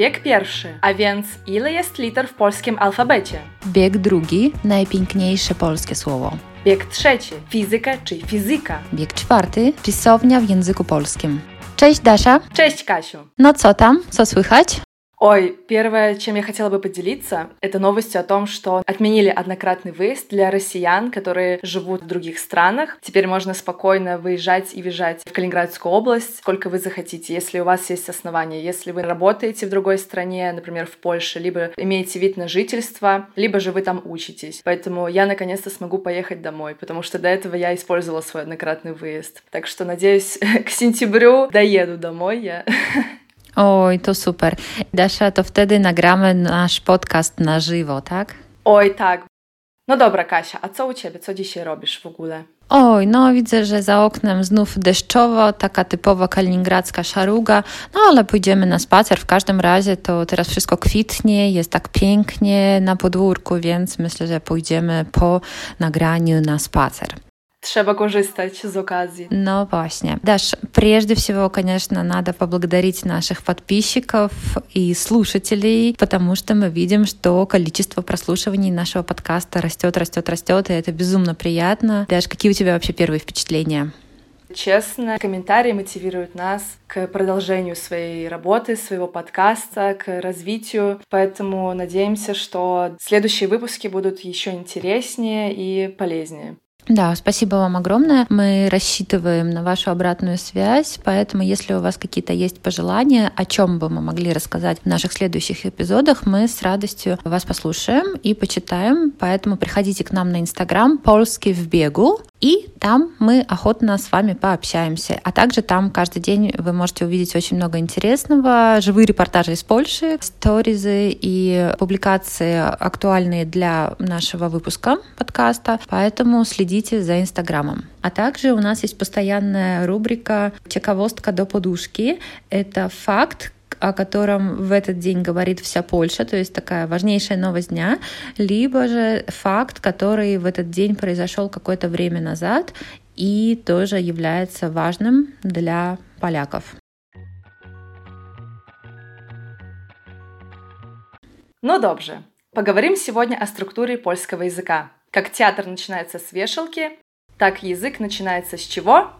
Bieg pierwszy, a więc ile jest liter w polskim alfabecie? Bieg drugi, najpiękniejsze polskie słowo. Bieg trzeci, fizyka czy fizyka? Bieg czwarty, pisownia w języku polskim. Cześć Dasza. Cześć Kasiu. No co tam? Co słychać? Ой, первое, чем я хотела бы поделиться, это новостью о том, что отменили однократный выезд для россиян, которые живут в других странах. Теперь можно спокойно выезжать и въезжать в Калининградскую область, сколько вы захотите, если у вас есть основания. Если вы работаете в другой стране, например, в Польше, либо имеете вид на жительство, либо же вы там учитесь. Поэтому я наконец-то смогу поехать домой, потому что до этого я использовала свой однократный выезд. Так что, надеюсь, к сентябрю доеду домой я. Oj, to super. Dasza, to wtedy nagramy nasz podcast na żywo, tak? Oj, tak. No dobra, Kasia, a co u ciebie? Co dzisiaj robisz w ogóle? Oj, no widzę, że za oknem znów deszczowo, taka typowa kaliningradzka szaruga, no ale pójdziemy na spacer. W każdym razie to teraz wszystko kwitnie, jest tak pięknie na podwórku, więc myślę, że pójdziemy po nagraniu na spacer. Trzeba korzystać z okazji. Ну, właśnie. Даш, прежде всего, конечно, надо поблагодарить наших подписчиков и слушателей, потому что мы видим, что количество прослушиваний нашего подкаста растет, растет, растет, и это безумно приятно. Даш, какие у тебя вообще первые впечатления? Честно, комментарии мотивируют нас к продолжению своей работы, своего подкаста, к развитию. Поэтому надеемся, что следующие выпуски будут еще интереснее и полезнее. Да, спасибо вам огромное. Мы рассчитываем на вашу обратную связь, поэтому если у вас какие-то есть пожелания, о чем бы мы могли рассказать в наших следующих эпизодах, мы с радостью вас послушаем и почитаем. Поэтому приходите к нам на Инстаграм «Польский в бегу», и там мы охотно с вами пообщаемся. А также там каждый день вы можете увидеть очень много интересного, живые репортажи из Польши, сторизы и публикации актуальные для нашего выпуска подкаста. Поэтому следите за Инстаграмом. А также у нас есть постоянная рубрика «Чековостка до подушки». Это факт, о котором в этот день говорит вся Польша, то есть такая важнейшая новость дня, либо же факт, который в этот день произошел какое-то время назад и тоже является важным для поляков. Ну добре. Поговорим сегодня о структуре польского языка. Как театр начинается с вешалки, так язык начинается с чего?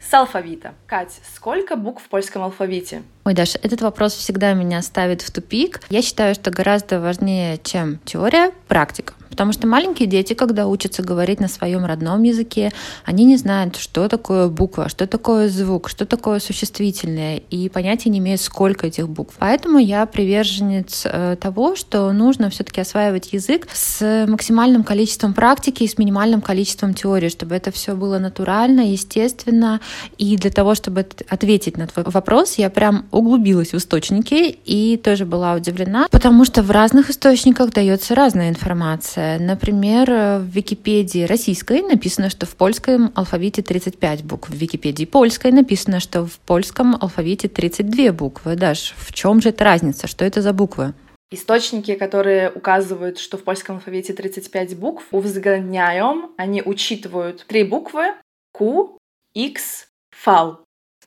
С алфавита. Кать, сколько букв в польском алфавите? Ой, Даша, этот вопрос всегда меня ставит в тупик. Я считаю, что гораздо важнее, чем теория, практика. Потому что маленькие дети, когда учатся говорить на своем родном языке, они не знают, что такое буква, что такое звук, что такое существительное, и понятия не имеют, сколько этих букв. Поэтому я приверженец э, того, что нужно все-таки осваивать язык с максимальным количеством практики и с минимальным количеством теории, чтобы это все было натурально, естественно. И для того, чтобы ответить на твой вопрос, я прям углубилась в источники и тоже была удивлена, потому что в разных источниках дается разная информация. Например, в Википедии российской написано, что в польском алфавите 35 букв, в Википедии польской написано, что в польском алфавите 32 буквы. Даш, в чем же эта разница? Что это за буквы? Источники, которые указывают, что в польском алфавите 35 букв, увзгодняем, они учитывают три буквы Q, X, V.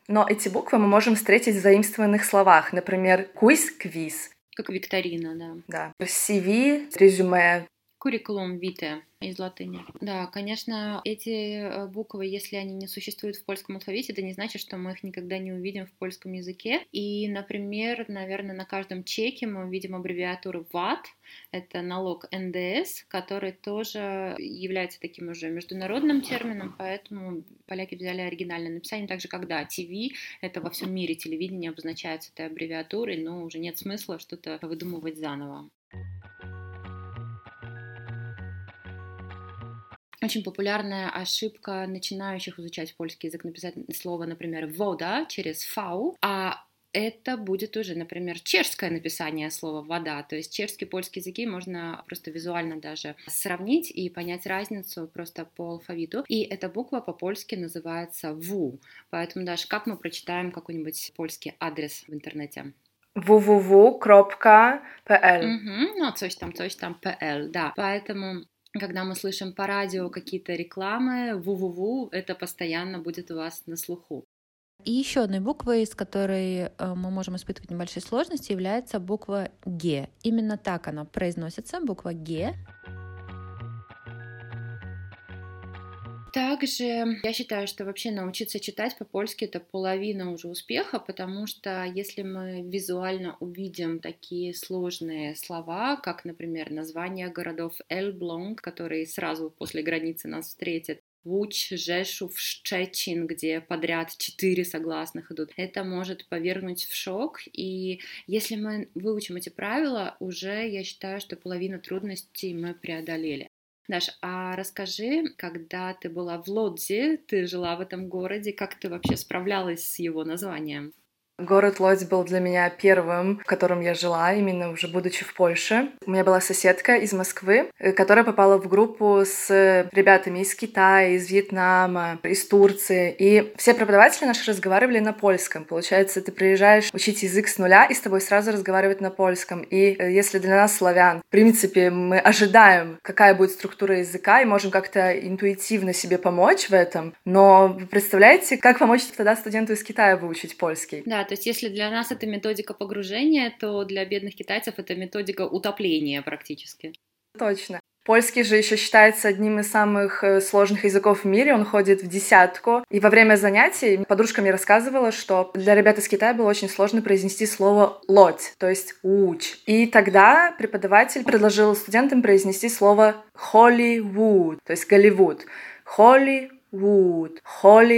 Но эти буквы мы можем встретить в заимствованных словах. Например, квиз, квиз. Как викторина, да. Да. CV, резюме. Куррикулум вите из латыни. Да, конечно, эти э, буквы, если они не существуют в польском алфавите, это не значит, что мы их никогда не увидим в польском языке. И, например, наверное, на каждом чеке мы увидим аббревиатуру ВАТ, это налог НДС, который тоже является таким уже международным термином, поэтому поляки взяли оригинальное написание, так же как, да, ТВ, это во всем мире телевидение обозначается этой аббревиатурой, но уже нет смысла что-то выдумывать заново. Очень популярная ошибка начинающих изучать польский язык написать слово, например, вода через фау, а это будет уже, например, чешское написание слова «вода». То есть чешский и польский языки можно просто визуально даже сравнить и понять разницу просто по алфавиту. И эта буква по-польски называется «ву». Поэтому даже как мы прочитаем какой-нибудь польский адрес в интернете? www.pl угу, Ну, coś там, coś там, pl, да. Поэтому когда мы слышим по радио какие-то рекламы, ву-ву-ву, это постоянно будет у вас на слуху. И еще одной буквой, с которой э, мы можем испытывать небольшие сложности, является буква Г. Именно так она произносится, буква Г. Также я считаю, что вообще научиться читать по-польски это половина уже успеха, потому что если мы визуально увидим такие сложные слова, как, например, название городов Эльблонг, которые сразу после границы нас встретят, Луч, Жешув, Щечин, где подряд четыре согласных идут. Это может повергнуть в шок, и если мы выучим эти правила, уже я считаю, что половину трудностей мы преодолели. Даш, а расскажи, когда ты была в Лодзе, ты жила в этом городе, как ты вообще справлялась с его названием? Город Лодзь был для меня первым, в котором я жила, именно уже будучи в Польше. У меня была соседка из Москвы, э, которая попала в группу с ребятами из Китая, из Вьетнама, из Турции. И все преподаватели наши разговаривали на польском. Получается, ты приезжаешь учить язык с нуля, и с тобой сразу разговаривают на польском. И э, если для нас, славян, в принципе, мы ожидаем, какая будет структура языка, и можем как-то интуитивно себе помочь в этом, но вы представляете, как помочь тогда студенту из Китая выучить польский? Да, то есть если для нас это методика погружения, то для бедных китайцев это методика утопления практически. Точно. Польский же еще считается одним из самых э, сложных языков в мире, он ходит в десятку. И во время занятий подружка мне рассказывала, что для ребят из Китая было очень сложно произнести слово «лодь», то есть «уч». И тогда преподаватель предложил студентам произнести слово «Холливуд», то есть «Голливуд». Холливуд, Холливуч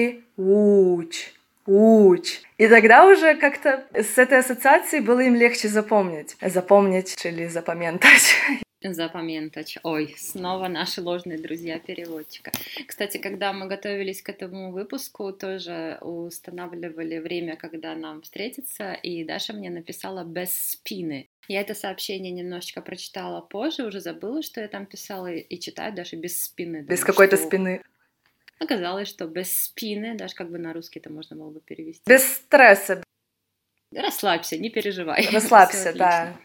уч. И тогда уже как-то с этой ассоциацией было им легче запомнить. Запомнить или запоментать. Запоментать. Ой, снова наши ложные друзья переводчика. Кстати, когда мы готовились к этому выпуску, тоже устанавливали время, когда нам встретиться, и Даша мне написала без спины. Я это сообщение немножечко прочитала позже, уже забыла, что я там писала, и читаю даже без спины. Без какой-то что... спины. Оказалось, что без спины, даже как бы на русский это можно было бы перевести. Без стресса. Расслабься, не переживай. Расслабься, да.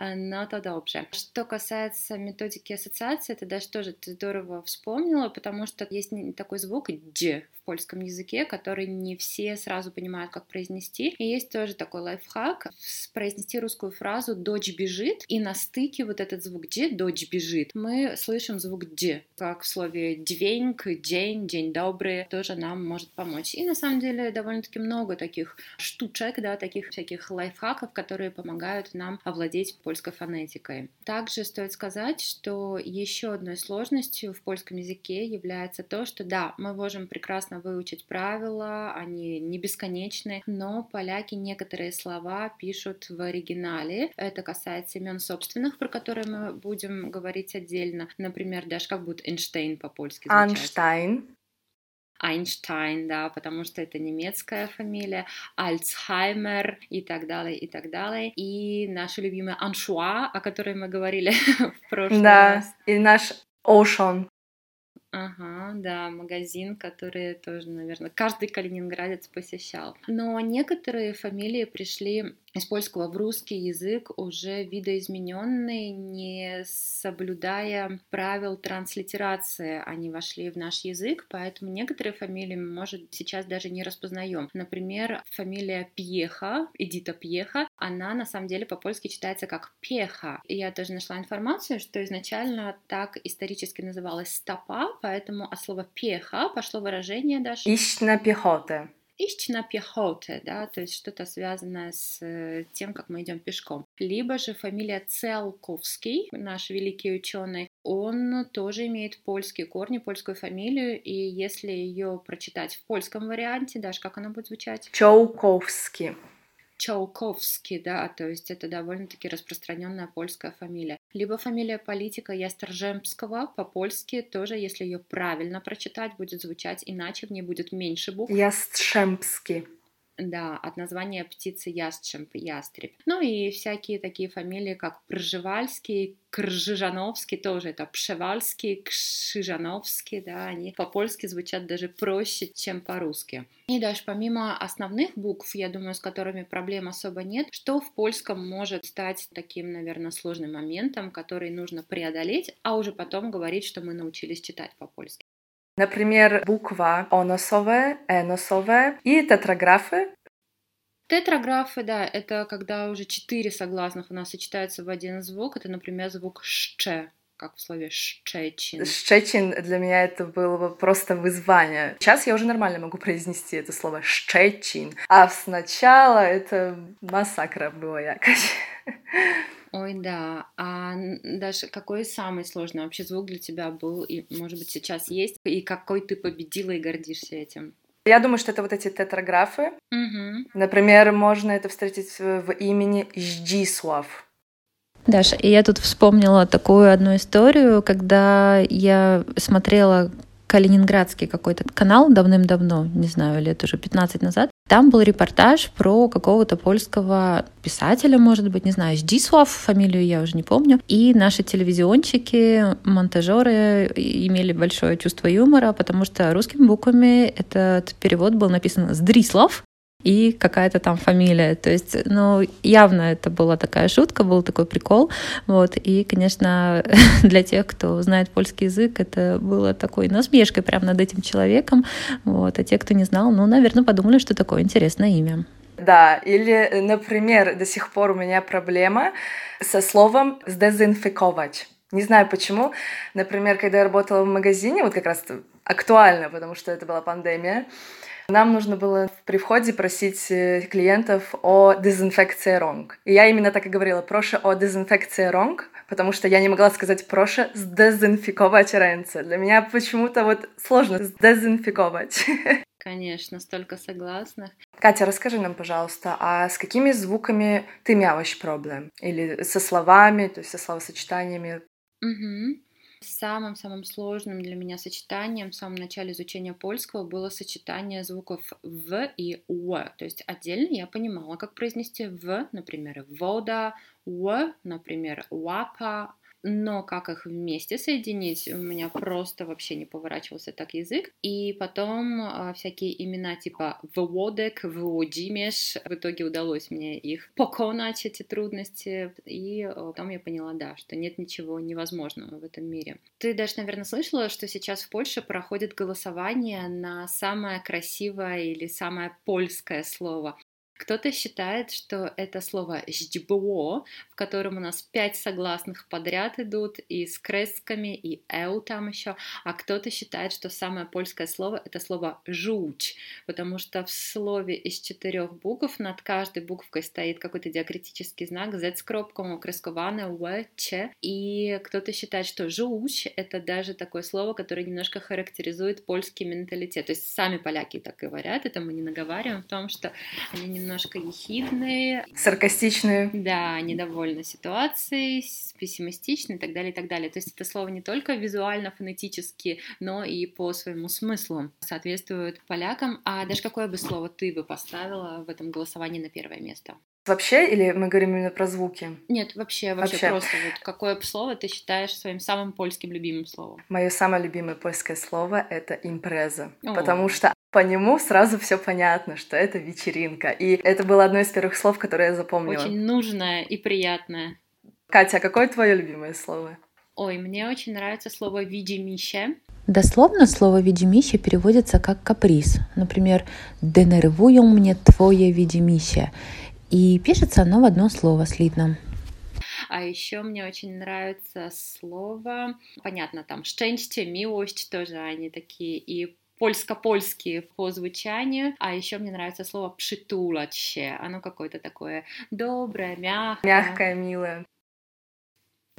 Но то добре. Что касается методики ассоциации, это даже тоже ты здорово вспомнила, потому что есть такой звук «дж» польском языке, который не все сразу понимают, как произнести. И есть тоже такой лайфхак — произнести русскую фразу «дочь бежит», и на стыке вот этот звук «дж» «дочь бежит» мы слышим звук «дж», как в слове «дверь», «день», «день добрый» тоже нам может помочь. И на самом деле довольно-таки много таких штучек, да, таких всяких лайфхаков, которые помогают нам овладеть польской фонетикой. Также стоит сказать, что еще одной сложностью в польском языке является то, что да, мы можем прекрасно выучить правила, они не бесконечны, но поляки некоторые слова пишут в оригинале. Это касается имен собственных, про которые мы будем говорить отдельно. Например, даже как будет Эйнштейн по-польски звучать. Einstein. Айнштайн, да, потому что это немецкая фамилия, Альцхаймер и так далее, и так далее. И наша любимая Аншуа, о которой мы говорили в прошлый да, раз. и наш Ocean. Ага, да, магазин, который тоже, наверное, каждый калининградец посещал. Но некоторые фамилии пришли из польского в русский язык уже видоизмененные, не соблюдая правил транслитерации. Они вошли в наш язык, поэтому некоторые фамилии мы, может, сейчас даже не распознаем. Например, фамилия Пьеха, Эдита Пьеха, она на самом деле по-польски читается как Пеха. Я тоже нашла информацию, что изначально так исторически называлась стопа, поэтому от слова Пеха пошло выражение даже... Ищ на пехоты iść на пехоте, да, то есть что-то связанное с э, тем, как мы идем пешком. Либо же фамилия Целковский, наш великий ученый, он тоже имеет польские корни, польскую фамилию, и если ее прочитать в польском варианте, даже как она будет звучать? Чоуковский. Чауковский, да, то есть это довольно-таки распространенная польская фамилия. Либо фамилия политика Ястржемского по-польски тоже, если ее правильно прочитать, будет звучать иначе, в ней будет меньше букв. Ясtrzębski. Да, от названия птицы ястреб, ястреб. Ну и всякие такие фамилии, как Пржевальский, Кржижановский, тоже это Пшевальский, Кшижановский, да, они по-польски звучат даже проще, чем по-русски. И даже помимо основных букв, я думаю, с которыми проблем особо нет, что в польском может стать таким, наверное, сложным моментом, который нужно преодолеть, а уже потом говорить, что мы научились читать по-польски. Например, буква оносовая, эносовая и тетраграфы. Тетраграфы, да, это когда уже четыре согласных у нас сочетаются в один звук. Это, например, звук «ще», как в слове «щечин». Щечин для меня это было просто вызвание. Сейчас я уже нормально могу произнести это слово «щечин», а сначала это массакра была якось. Ой, да. А даже какой самый сложный вообще звук для тебя был и, может быть, сейчас есть? И какой ты победила и гордишься этим? Я думаю, что это вот эти тетраграфы. Угу. Например, можно это встретить в имени Ждислав. Даша, и я тут вспомнила такую одну историю, когда я смотрела калининградский какой-то канал давным-давно, не знаю, лет уже 15 назад. Там был репортаж про какого-то польского писателя, может быть, не знаю, Ждислав, фамилию я уже не помню. И наши телевизионщики, монтажеры имели большое чувство юмора, потому что русскими буквами этот перевод был написан «Сдрислав», и какая-то там фамилия. То есть, ну, явно это была такая шутка, был такой прикол. Вот. И, конечно, для тех, кто знает польский язык, это было такой насмешкой прямо над этим человеком. Вот. А те, кто не знал, ну, наверное, подумали, что такое интересное имя. Да, или, например, до сих пор у меня проблема со словом «сдезинфиковать». Не знаю почему. Например, когда я работала в магазине, вот как раз актуально, потому что это была пандемия, нам нужно было при входе просить э, клиентов о дезинфекции ронг. И я именно так и говорила, прошу о дезинфекции ронг, потому что я не могла сказать прошу сдезинфиковать ренце. Для меня почему-то вот сложно сдезинфиковать. Конечно, столько согласных. Катя, расскажи нам, пожалуйста, а с какими звуками ты мяваш проблем? Или со словами, то есть со словосочетаниями? Угу. Самым-самым сложным для меня сочетанием в самом начале изучения польского было сочетание звуков «в» и «в». То есть отдельно я понимала, как произнести «в», например, «вода», «в», например, «лапа», но как их вместе соединить, у меня просто вообще не поворачивался так язык. И потом э, всякие имена типа Вводек, Вводимеш, в итоге удалось мне их поконать, эти трудности, и э, потом я поняла, да, что нет ничего невозможного в этом мире. Ты даже, наверное, слышала, что сейчас в Польше проходит голосование на самое красивое или самое польское слово. Кто-то считает, что это слово «ждьбо», в котором у нас пять согласных подряд идут, и с кресками, и «эу» там еще, а кто-то считает, что самое польское слово — это слово «жуч», потому что в слове из четырех букв над каждой буквой стоит какой-то диакритический знак «z» с кропком, кресковане, «в», «ч», и кто-то считает, что «жуч» — это даже такое слово, которое немножко характеризует польский менталитет, то есть сами поляки так говорят, это мы не наговариваем в том, что они немного немножко ехидные. Саркастичные. Да, недовольны ситуацией, пессимистичны и так далее, и так далее. То есть это слово не только визуально, фонетически, но и по своему смыслу соответствует полякам. А даже какое бы слово ты бы поставила в этом голосовании на первое место? Вообще, или мы говорим именно про звуки? Нет, вообще, вообще, вообще. просто вот какое слово ты считаешь своим самым польским любимым словом? Мое самое любимое польское слово — это импреза, О. потому что по нему сразу все понятно, что это вечеринка. И это было одно из первых слов, которые я запомнила. Очень нужное и приятное. Катя, а какое твое любимое слово? Ой, мне очень нравится слово «видимище». Дословно слово «видимище» переводится как «каприз». Например, «денервуем мне твое видимище». И пишется оно в одно слово слитно. А еще мне очень нравится слово, понятно, там «szczęście», «милость» тоже они такие и польско-польские по звучанию, а еще мне нравится слово «przytulać оно какое-то такое доброе, мягкое. Мягкое, милое.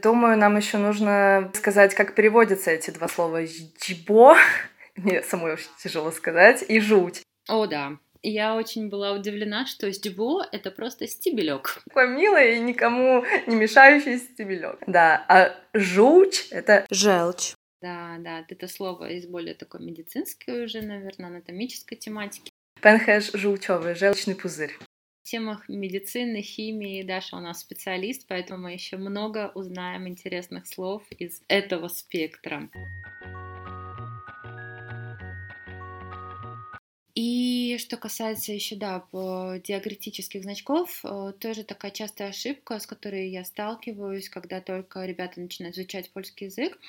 Думаю, нам еще нужно сказать, как переводятся эти два слова «жбо», мне самой очень тяжело сказать, и «жуть». О, да. Я очень была удивлена, что стебо — это просто стебелек. Такой милый и никому не мешающий стебелек. Да, а жуч — это желчь. Да, да, это слово из более такой медицинской уже, наверное, анатомической тематики. Пенхеш желчевый, желчный пузырь. В темах медицины, химии Даша у нас специалист, поэтому мы еще много узнаем интересных слов из этого спектра. И что касается еще, да, диагритических значков, э, тоже такая частая ошибка, с которой я сталкиваюсь, когда только ребята начинают изучать польский язык,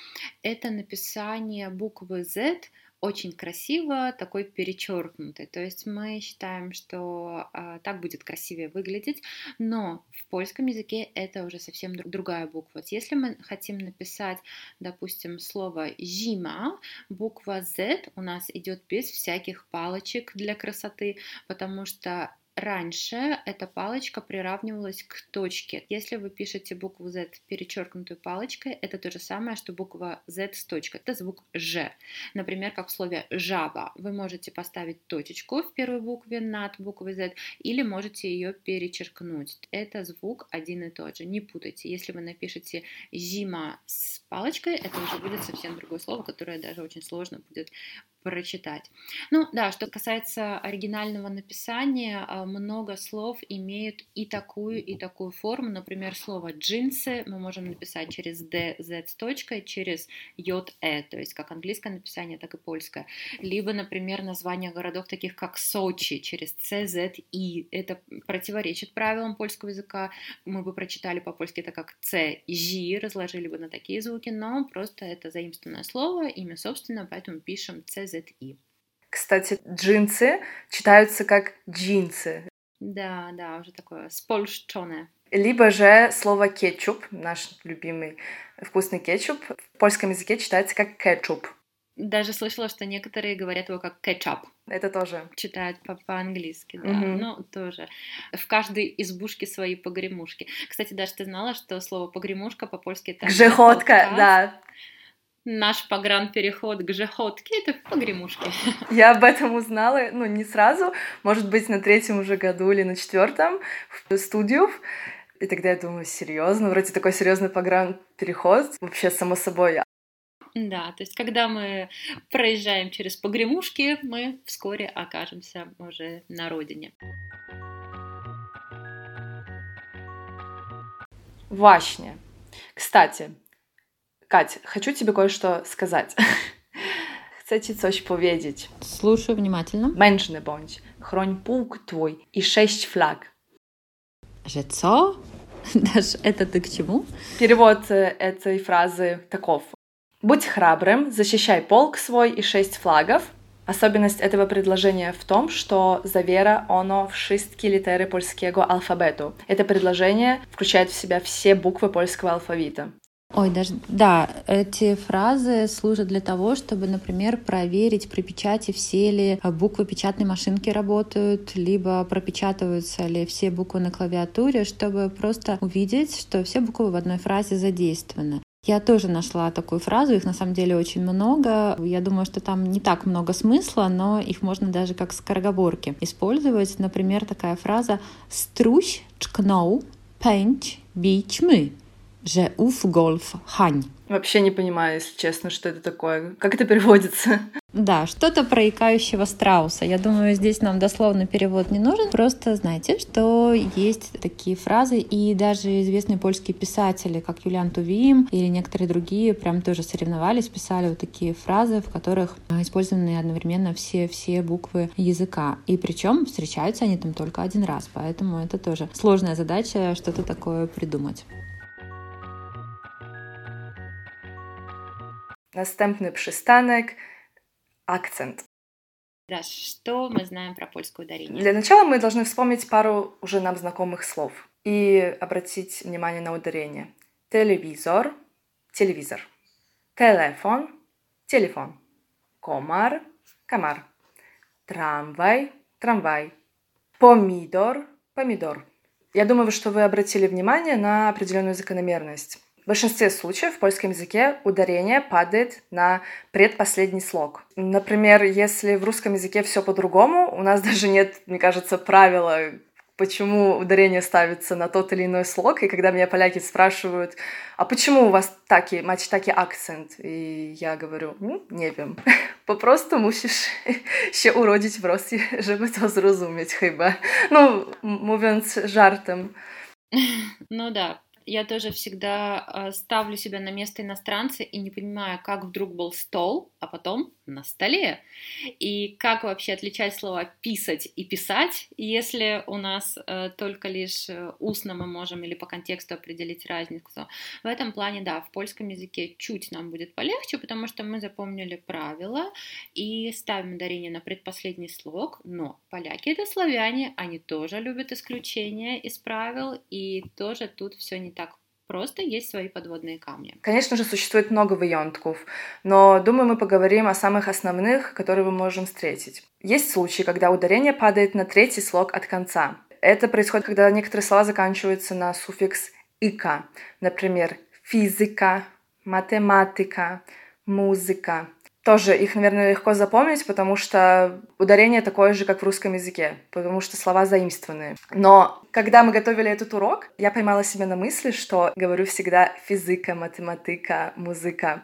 это написание буквы Z очень красиво, такой перечеркнутый. То есть мы считаем, что а, так будет красивее выглядеть, но в польском языке это уже совсем другая буква. Если мы хотим написать, допустим, слово «зима», буква Z у нас идет без всяких палочек для красоты, потому что Раньше эта палочка приравнивалась к точке. Если вы пишете букву Z перечеркнутую палочкой, это то же самое, что буква Z с точкой. Это звук Ж. Например, как в слове жаба. Вы можете поставить точечку в первой букве над буквой Z или можете ее перечеркнуть. Это звук один и тот же. Не путайте. Если вы напишете зима с палочкой, это уже будет совсем другое слово, которое даже очень сложно будет прочитать. Ну да, что касается оригинального написания, а, много слов имеют и такую, и такую форму. Например, слово джинсы мы можем написать через D, Z с точкой, через J, E, то есть как английское написание, так и польское. Либо, например, названия городов таких как Сочи через C, Z, I. Это противоречит правилам польского языка. Мы бы прочитали по-польски это как C, J, разложили бы на такие звуки, но просто это заимствованное слово, имя собственное, поэтому пишем C, ZI. Кстати, джинсы читаются как джинсы. Да, да, уже такое спольщенное. Либо же слово кетчуп, наш любимый вкусный кетчуп, в польском языке читается как кетчуп. Даже слышала, что некоторые говорят его как кетчуп. Это тоже. Читают по-английски, да. Угу. Ну, тоже. В каждой избушке свои погремушки. Кстати, даже ты знала, что слово погремушка по-польски это... Гжеходка, да наш погранпереход к Жехотке — это погремушки. Я об этом узнала, ну, не сразу, может быть, на третьем уже году или на четвертом в студию. И тогда я думаю, серьезно, вроде такой серьезный погранпереход, вообще само собой. Да, то есть когда мы проезжаем через погремушки, мы вскоре окажемся уже на родине. Właśnie. Кстати, Кать, хочу тебе кое-что сказать. Chcę coś powiedzieć. Слушаю внимательно. Mężny bądź, chroń pułk twój i sześć flag. Że co? Даже это ты к чему? Перевод этой фразы таков. Будь храбрым, защищай полк свой и шесть флагов. Особенность этого предложения в том, что завера оно wszystkie литеры польского алфавиту. Это предложение включает в себя все буквы польского алфавита. Ой, даже да, эти фразы служат для того, чтобы, например, проверить при печати, все ли буквы печатной машинки работают, либо пропечатываются ли все буквы на клавиатуре, чтобы просто увидеть, что все буквы в одной фразе задействованы. Я тоже нашла такую фразу, их на самом деле очень много. Я думаю, что там не так много смысла, но их можно даже как скороговорки использовать. Например, такая фраза «Струсь чкнул, пенч, бич мы» że ów golf хань. Вообще не понимаю, если честно, что это такое. Как это переводится? Да, что-то про икающего страуса. Я думаю, здесь нам дословно перевод не нужен. Просто знайте, что есть такие фразы, и даже известные польские писатели, как Юлиан Тувим или некоторые другие, прям тоже соревновались, писали вот такие фразы, в которых использованы одновременно все, все буквы языка. И причем встречаются они там только один раз, поэтому это тоже сложная задача что-то такое придумать. Następny przystanek. Да, что мы знаем про польское ударение? Для начала мы должны вспомнить пару уже нам знакомых слов и обратить внимание на ударение. Телевизор — телевизор. Телефон — телефон. Комар — комар. Трамвай — трамвай. Помидор — помидор. Я думаю, что вы обратили внимание на определенную закономерность. В большинстве случаев в польском языке ударение падает на предпоследний слог. Например, если в русском языке все по-другому, у нас даже нет, мне кажется, правила, почему ударение ставится на тот или иной слог. И когда меня поляки спрашивают, а почему у вас таки, macie taki акцент? И я говорю, ну, не wiem. Po prostu musisz się urodzić w Rosji, żeby to zrozumieć. Ну, mówiąc żartem. Ну да, Я тоже всегда э, ставлю себя на место иностранца и не понимаю, как вдруг был стол, а потом на столе. И как вообще отличать слова писать и писать, если у нас э, только лишь э, устно мы можем или по контексту определить разницу. В этом плане, да, в польском языке чуть нам будет полегче, потому что мы запомнили правила и ставим ударение на предпоследний слог, но поляки это славяне, они тоже любят исключения из правил, и тоже тут все не так просто есть свои подводные камни. Конечно же, существует много выёнтков, но думаю, мы поговорим о самых основных, которые мы можем встретить. Есть случаи, когда ударение падает на третий слог от конца. Это происходит, когда некоторые слова заканчиваются на суффикс «ика». Например, физика, математика, музыка. Тоже их, наверное, легко запомнить, потому что ударение такое же, как в русском языке, потому что слова заимствованные. Но когда мы готовили этот урок, я поймала себя на мысли, что говорю всегда физика, математика, музыка.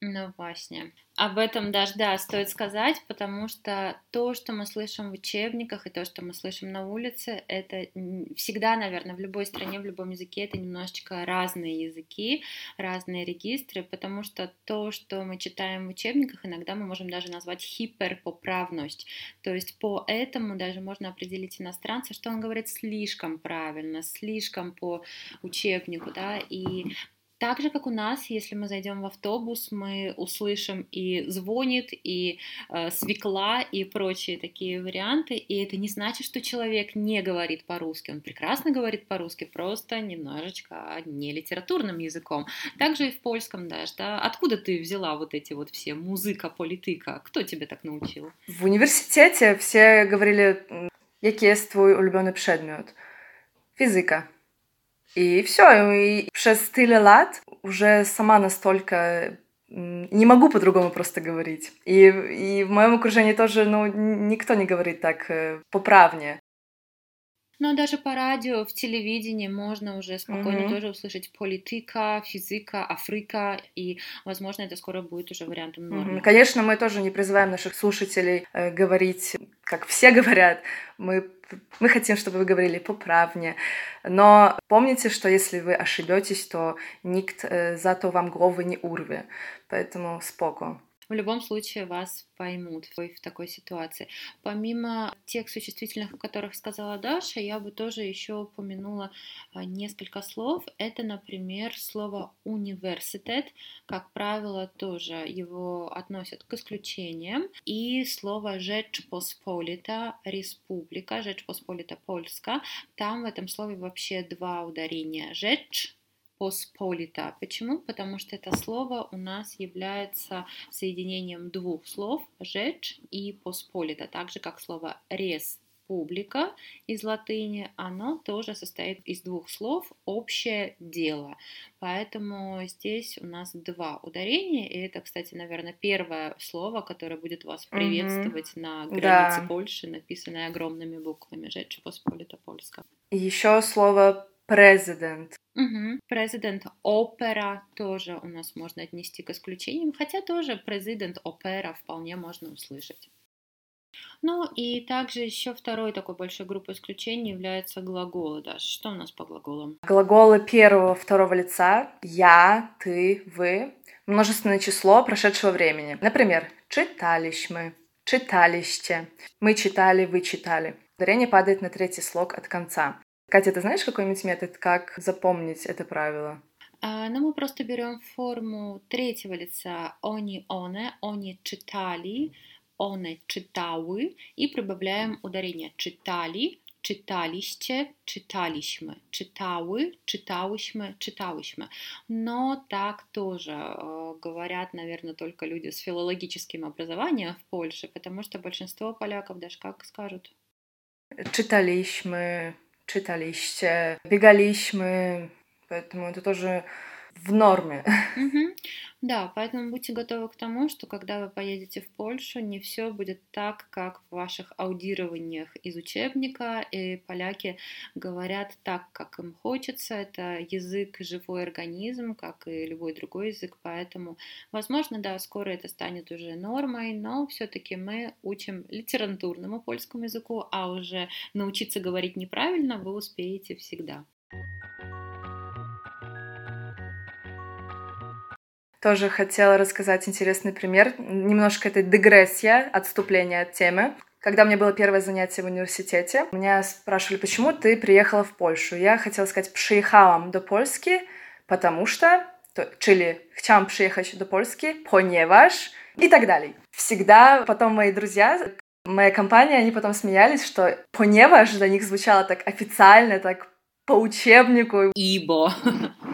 Ну, właśnie. Об этом даже, да, стоит сказать, потому что то, что мы слышим в учебниках и то, что мы слышим на улице, это всегда, наверное, в любой стране, в любом языке, это немножечко разные языки, разные регистры, потому что то, что мы читаем в учебниках, иногда мы можем даже назвать хиперпоправность. То есть по этому даже можно определить иностранца, что он говорит слишком правильно, слишком по учебнику, да, и так же, как у нас, если мы зайдем в автобус, мы услышим и звонит, и э, свекла, и прочие такие варианты. И это не значит, что человек не говорит по-русски. Он прекрасно говорит по-русски, просто немножечко не литературным языком. Также и в польском даже, да. Откуда ты взяла вот эти вот все музыка, политика? Кто тебе так научил? В университете все говорили, який є твій улюблений предмет? Физика. И все, и przez tyle lat уже сама настолько не могу по-другому просто говорить. И, и в моем окружении тоже, ну, никто не говорит так э, поправнее. Но даже по радио, в телевидении можно уже спокойно mm-hmm. тоже услышать политика, физика, Африка, и, возможно, это скоро будет уже вариантом нормы. Mm-hmm. Конечно, мы тоже не призываем наших слушателей э, говорить, как все говорят. Мы мы хотим, чтобы вы говорили поправнее. Но помните, что если вы ошибетесь, то никто э, зато вам головы не урве. Поэтому споко в любом случае вас поймут в такой ситуации. Помимо тех существительных, о которых сказала Даша, я бы тоже еще упомянула а, несколько слов. Это, например, слово университет, как правило, тоже его относят к исключениям. И слово Rzeczpospolita, республика, Rzeczpospolita Польска. Там в этом слове вообще два ударения. Rzecz посполита. Почему? Потому что это слово у нас является соединением двух слов «жечь» и «посполита», так же как слово «рес» публика из латыни, оно тоже состоит из двух слов «общее дело». Поэтому здесь у нас два ударения, и это, кстати, наверное, первое слово, которое будет вас приветствовать mm-hmm. на границе да. Польши, написанное огромными буквами «Rzecz Посполита Польска». Еще слово президент. Угу. Президент опера тоже у нас можно отнести к исключениям, хотя тоже президент опера вполне можно услышать. Ну и также еще второй такой большой группой исключений является глаголы. Да, что у нас по глаголам? Глаголы первого, второго лица я, ты, вы. Множественное число прошедшего времени. Например, читались мы, читалище. Мы читали, вы читали. Ударение падает на третий слог от конца. Катя, ты знаешь какой-нибудь метод, как запомнить это правило? А, ну, мы просто берем форму третьего лица они, оне, они читали, one czytały и прибавляем ударение читали, czytaliście, czytaliśmy, czytały, czytałyśmy, czytałyśmy. Но так тоже э, говорят, наверное, только люди с филологическим образованием в Польше, потому что большинство поляков даже как скажут? Czytaliśmy, czytaliście, biegaliśmy, поэтому это тоже в норме. Да, поэтому будьте готовы к тому, что когда вы поедете в Польшу, не все будет так, как в ваших аудированиях из учебника, и поляки говорят так, как им хочется. Это язык живой организм, как и любой другой язык, поэтому, возможно, да, скоро это станет уже нормой, но все-таки мы учим литературному польскому языку, а уже научиться говорить неправильно вы успеете всегда. Тоже хотела рассказать интересный пример. Немножко это дегрессия, отступление от темы. Когда у меня было первое занятие в университете, меня спрашивали, почему ты приехала в Польшу. Я хотела сказать «przyjechałam до Польски», потому что, то, czyli chciałam przyjechać do Polski, ponieważ и так далее. Всегда потом мои друзья, моя компания, они потом смеялись, что «ponieważ» для них звучало так официально, так по учебнику. Ибо.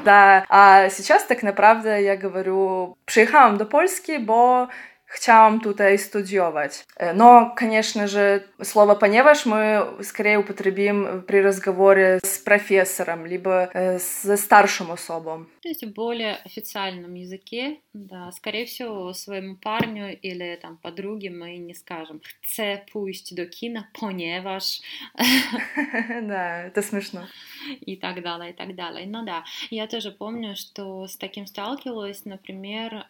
Да, а сейчас так naprawdę я говорю «przyjechałam do Polski, bo chciałam tutaj studiować. Но, конечно же, слово «ponieważ» мы скорее употребим при разговоре с профессором, либо с старшим особом. То есть в более официальном языке, да, скорее всего, своему парню или там подруге мы не скажем «chcę pójść do kina, ponieważ...» Да, это смешно. И так далее, и так далее. Ну да, я тоже помню, что с таким сталкивалась, например,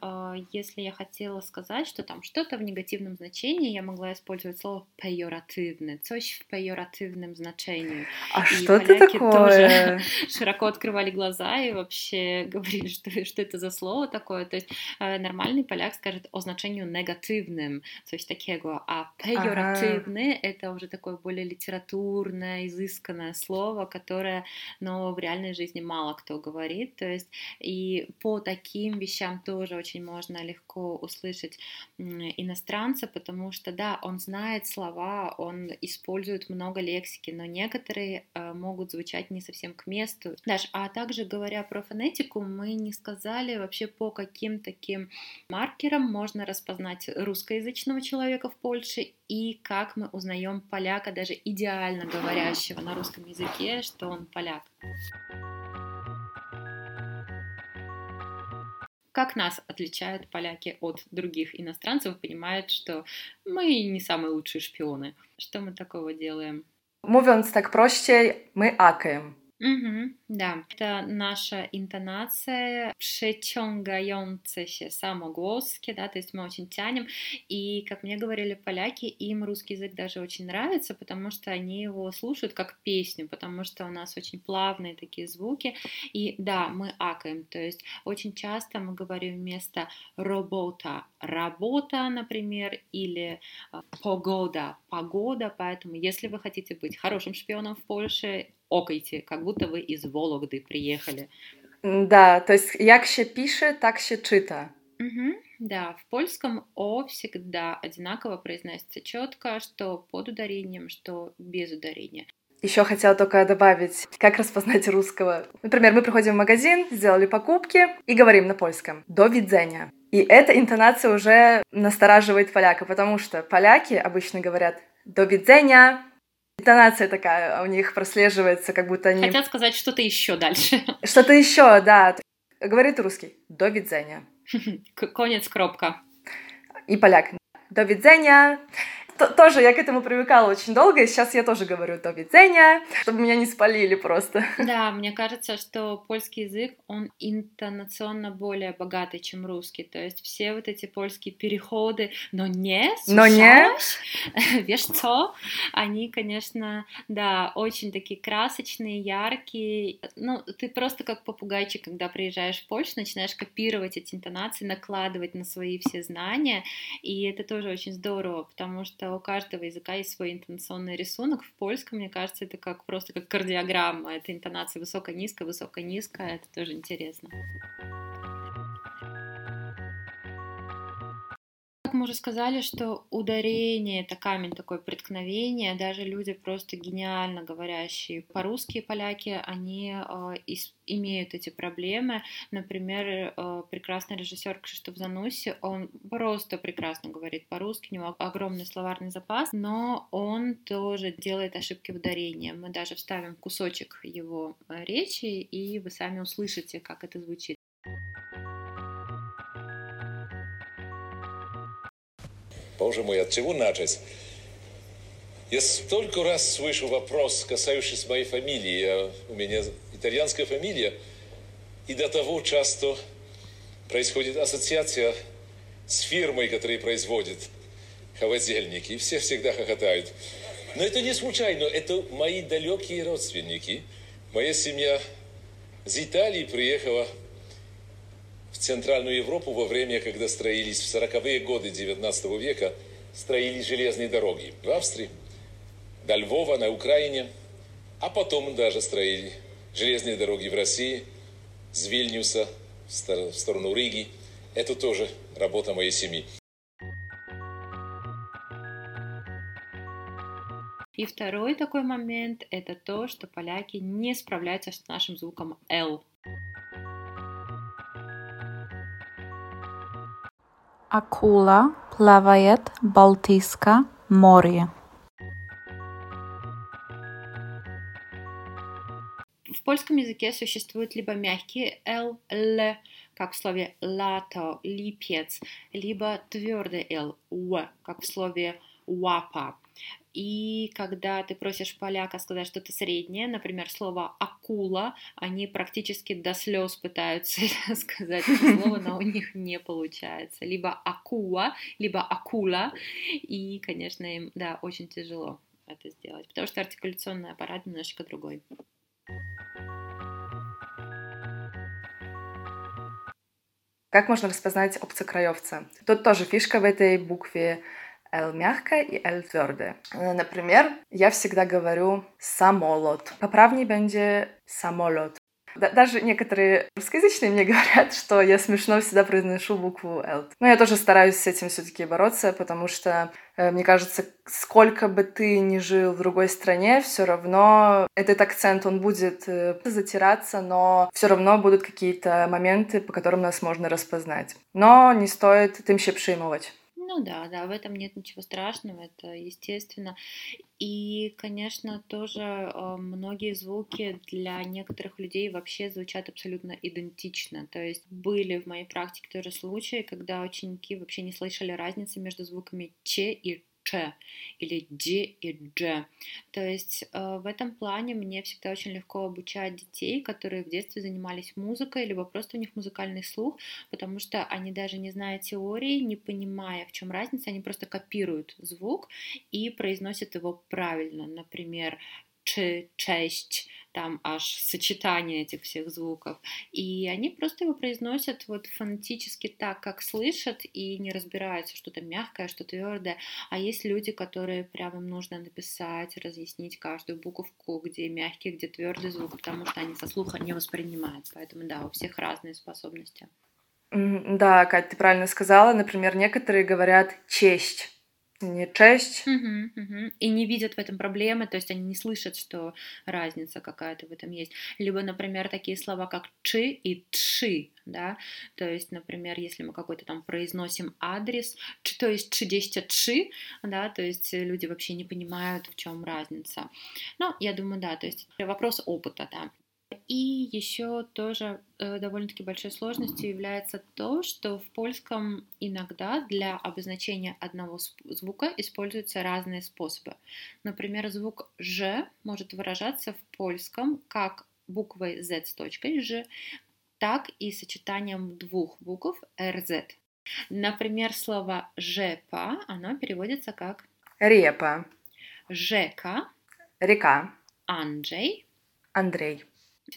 если я хотела сказать, что там что-то в негативном значении, я могла использовать слово pejoratywny, coś в pejoratywnym значении. А и что это такое? тоже широко открывали глаза и вообще говорили, что, что это за слово такое. То есть нормальный поляк скажет о значению негативным, coś takiego, а pejoratywny ага. это уже такое более литературное, изысканное слово, которое, но в реальной жизни мало кто говорит. То есть и по таким вещам тоже очень можно легко услышать иностранца, потому что, да, он знает слова, он использует много лексики, но некоторые э, могут звучать не совсем к месту. Даш, а также говоря про фонетику, мы не сказали вообще по каким таким маркерам можно распознать русскоязычного человека в Польше и как мы узнаем поляка, даже идеально говорящего на русском языке, что он поляк. как нас отличают поляки от других иностранцев, понимают, что мы не самые лучшие шпионы. Что мы такого делаем? Mówiąc так prościej, мы акаем. Угу, да, это наша интонация, się самоглоски, да, то есть мы очень тянем, и, как мне говорили поляки, им русский язык даже очень нравится, потому что они его слушают как песню, потому что у нас очень плавные такие звуки, и да, мы акаем, то есть очень часто мы говорим вместо работа, работа, например, или а, погода, погода, поэтому если вы хотите быть хорошим шпионом в Польше, окайте, как будто вы из Вологды приехали. Да, то есть як się pisze, так się czyta. Угу, да, в польском «о» всегда одинаково произносится четко, что под ударением, что без ударения. Еще хотела только добавить, как распознать русского. Например, мы приходим в магазин, сделали покупки и говорим на польском «до видения». И эта интонация уже настораживает поляка, потому что поляки обычно говорят «до видения», Интонация такая у них прослеживается, как будто они... Хотят сказать что-то еще дальше. Что-то еще, да. Говорит русский. До видения. Конец, кропка. И поляк. До видения тоже я к этому привыкала очень долго, и сейчас я тоже говорю «до видения», чтобы меня не спалили просто. Да, мне кажется, что польский язык, он интонационно более богатый, чем русский, то есть все вот эти польские переходы «но не», «но не», «вешь что», они, конечно, да, очень такие красочные, яркие, ну, ты просто как попугайчик, когда приезжаешь в Польшу, начинаешь копировать эти интонации, накладывать на свои все знания, и это тоже очень здорово, потому что у каждого языка есть свой интонационный рисунок. В польском, мне кажется, это как просто как кардиограмма. Это интонация высоко-низко, высоко-низко. Это тоже интересно. Как мы уже сказали, что ударение — это камень такое преткновение. Даже люди просто гениально говорящие по-русски поляки, они э, из, имеют эти проблемы. Например, э, прекрасный режиссер Кшиштоф Зануси, он просто прекрасно говорит по-русски, у него огромный словарный запас, но он тоже делает ошибки в ударении. Мы даже вставим кусочек его э, речи, и вы сами услышите, как это звучит. Боже мой, от чего начать? Я столько раз слышу вопрос, касающийся моей фамилии. Я, у меня итальянская фамилия. И до того часто происходит ассоциация с фирмой, которая производит холодильники. И все всегда хохотают. Но это не случайно. Это мои далекие родственники. Моя семья из Италии приехала Центральную Европу во время, когда строились в 40-е годы 19 века, строились железные дороги. В Австрии, до Львова, на Украине, а потом даже строили железные дороги в России, с Вильнюса в сторону Риги. Это тоже работа моей семьи. И второй такой момент – это то, что поляки не справляются с нашим звуком «л». Акула плавает в Балтийском море. В польском языке существуют либо мягкие «л», «л», как в слове «лато», «липец», либо твердый «л», «в», как в слове «łapa». И когда ты просишь поляка сказать что-то среднее, например, слово акула, они практически до слез пытаются сказать это слово, но у них не получается. Либо акула, либо акула. И, конечно, им, да, очень тяжело это сделать, потому что артикуляционный аппарат немножечко другой. Как можно распознать обцекраевца? Тут тоже фишка в этой букве L мягкая и L твердая. Например, я всегда говорю самолот. Поправнее będzie самолот. Даже некоторые русскоязычные мне говорят, что я смешно всегда произношу букву L. Но я тоже стараюсь с этим все-таки бороться, потому что, э, мне кажется, сколько бы ты ни жил в другой стране, все равно этот акцент, он будет э, затираться, но все равно будут какие-то моменты, по которым нас можно распознать. Но не стоит этим ще przejmować. Ну да, да, в этом нет ничего страшного, это естественно. И, конечно, тоже э, многие звуки для некоторых людей вообще звучат абсолютно идентично. То есть были в моей практике тоже случаи, когда ученики вообще не слышали разницы между звуками ч и ч или д и дж. То есть э, в этом плане мне всегда очень легко обучать детей, которые в детстве занимались музыкой, либо просто у них музыкальный слух, потому что они даже не зная теории, не понимая, в чем разница, они просто копируют звук и произносят его правильно. Например, ч, честь, там аж сочетание этих всех звуков. И они просто его произносят вот фонетически так, как слышат, и не разбираются, что-то мягкое, что твердое. А есть люди, которые прям им нужно написать, разъяснить каждую буковку, где мягкий, где твердый звук, потому что они со слуха не воспринимают. Поэтому да, у всех разные способности. Да, Катя, ты правильно сказала. Например, некоторые говорят честь не честь. Угу, угу. И не видят в этом проблемы, то есть они не слышат, что разница какая-то в этом есть. Либо, например, такие слова, как чи и чи, да, то есть, например, если мы какой-то там произносим адрес, чи, то есть чи 10 чи, да, то есть люди вообще не понимают, в чем разница. Ну, я думаю, да, то есть вопрос опыта, да. И еще тоже э, довольно-таки большой сложностью является то, что в польском иногда для обозначения одного звука используются разные способы. Например, звук «ж» может выражаться в польском как буквой «z» с точкой «ж», так и сочетанием двух букв «рз». Например, слово «жепа», оно переводится как «репа», «жека», «река», «анджей», «Андрей»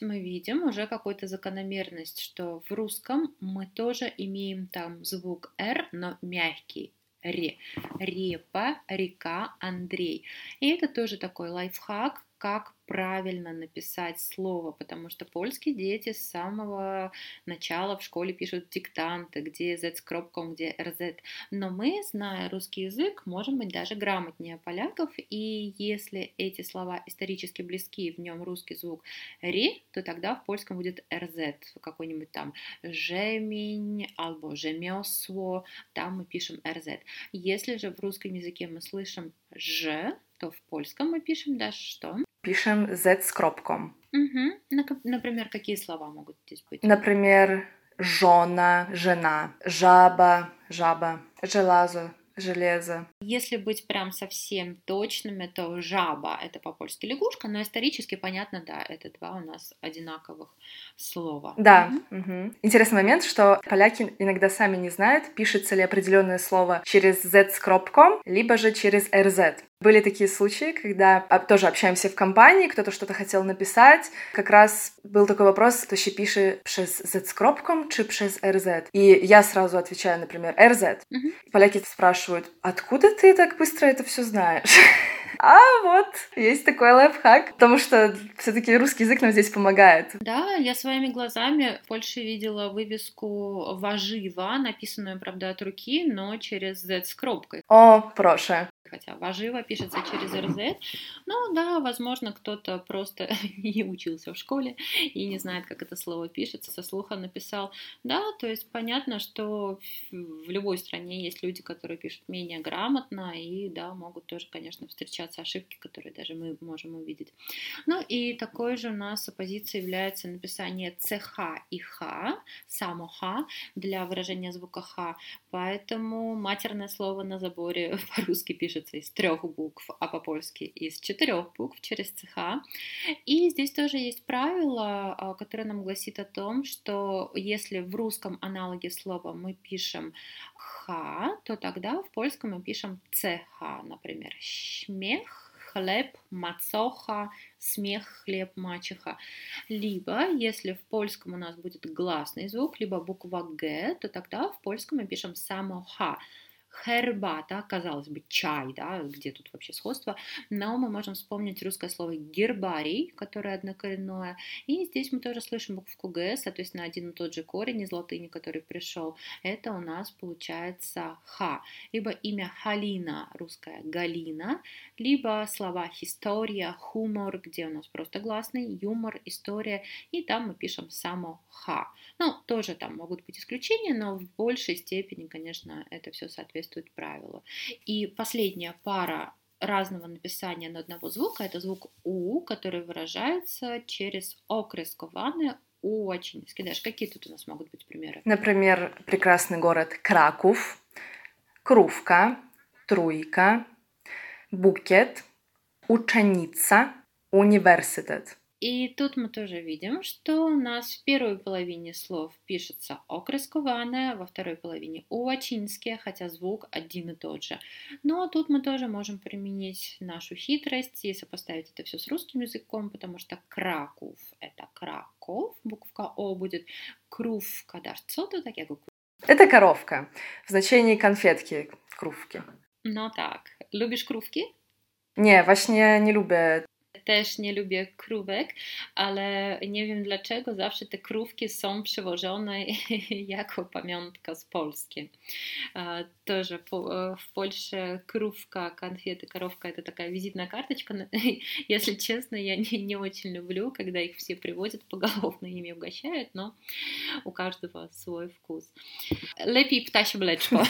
мы видим уже какую-то закономерность, что в русском мы тоже имеем там звук «р», но мягкий. Ре. Репа, река, Андрей. И это тоже такой лайфхак, как правильно написать слово, потому что польские дети с самого начала в школе пишут диктанты, где z с кропком, где rz. Но мы, зная русский язык, можем быть даже грамотнее поляков, и если эти слова исторически близки, в нем русский звук ри, то тогда в польском будет rz, какой-нибудь там жемень, албо жемёсło, там мы пишем rz. Если же в русском языке мы слышим ж, то в польском мы пишем даже что? Пишем z с кропком. Угу. Например, какие слова могут здесь быть? Например, жена, жена, жаба, жаба, железо, железо. Если быть прям совсем точными, то жаба — это по-польски лягушка, но исторически понятно, да, это два у нас одинаковых слова. Да. Угу. Угу. Интересный момент, что поляки иногда сами не знают, пишется ли определенное слово через z с кропком, либо же через rz. Были такие случаи, когда тоже общаемся в компании, кто-то что-то хотел написать. Как раз был такой вопрос, то ще пишет przez Z с кропком, чи przez RZ. И я сразу отвечаю, например, RZ. Угу. Поляки спрашивают, откуда ты так быстро это все знаешь? А вот, есть такой лайфхак, потому что все-таки русский язык нам здесь помогает. Да, я своими глазами в Польше видела вывеску «Важива», написанную, правда, от руки, но через Z с кропкой. О, проше хотя воживо пишется через РЗ. Ну да, возможно, кто-то просто не учился в школе и не знает, как это слово пишется, со слуха написал. Да, то есть понятно, что в любой стране есть люди, которые пишут менее грамотно, и да, могут тоже, конечно, встречаться ошибки, которые даже мы можем увидеть. Ну и такой же у нас оппозицией является написание ЦХ и Х, само Х, для выражения звука Х, поэтому матерное слово на заборе по-русски пишется пишется из трех букв, а по-польски из четырех букв через ЦХ. И здесь тоже есть правило, а, которое нам гласит о том, что если в русском аналоге слова мы пишем х, то тогда в польском мы пишем ЦХ, например, шмех, хлеб, мацоха, смех, хлеб, мачеха. Либо, если в польском у нас будет гласный звук, либо буква Г, то тогда в польском мы пишем само ха herbata, казалось бы, чай, да, где тут вообще сходство, но мы можем вспомнить русское слово гербарий, которое однокоренное, и здесь мы тоже слышим букву Г, соответственно, один и тот же корень из латыни, который пришел, это у нас получается ха, либо имя Халина, русская Галина, либо слова история, хумор, где у нас просто гласный, юмор, история, и там мы пишем само ха. Ну, тоже там могут быть исключения, но в большей степени, конечно, это все соответствует соответствует правилу. И последняя пара разного написания на одного звука это звук У, который выражается через окрескование у очень. Скидаешь, какие тут у нас могут быть примеры? Например, прекрасный город Краков, Крувка, Труйка, Букет, Ученица, Университет. И тут мы тоже видим, что у нас в первой половине слов пишется окрескованное, во второй половине уачинские, хотя звук один и тот же. Но тут мы тоже можем применить нашу хитрость и сопоставить это все с русским языком, потому что Краков — это Краков, буква О будет Крувка, да, что то таке Это коровка, в значении конфетки, крувки. Ну так, любишь крувки? Nie, właśnie nie lubię też nie lubię krówek, ale nie wiem dlaczego zawsze te krówki są przewożone jako pamiątka z Polski. Тоже в Польше крувка, конфеты, коровка это такая визитная карточка. Если честно, я не, не очень люблю, когда их все привозят поголовно ими угощают, но у каждого свой вкус. Lepiej ptasie mleczko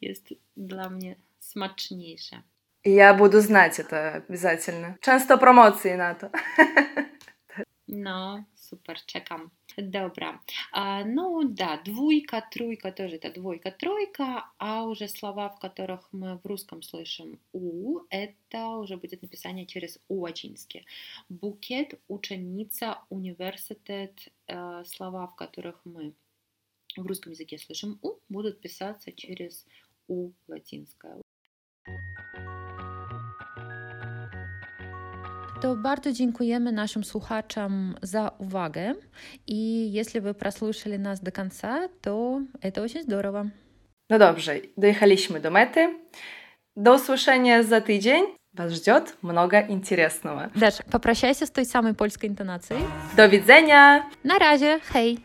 jest dla mnie smaczniejsze. Я буду знать это обязательно. Często promocji na to. No, super, czekam. Dobra. Ну да, двойка, тройка тоже это двойка, тройка, а уже слова, в которых мы в русском слышим у, это уже будет написание через уочински. Букет, ученица, университет, э, слова, в которых мы в русском языке слышим у, будут писаться через у латинское. To bardzo dziękujemy naszym słuchaczom za uwagę i jeśli wy прослушали нас до конца, то это очень здорово. No dobrze, dojechaliśmy do mety. До услышания за tydzień. Вас ждет много интересного. Даш, попрощайся с той самой польской интонацией. До widzenia! На раzie, hej!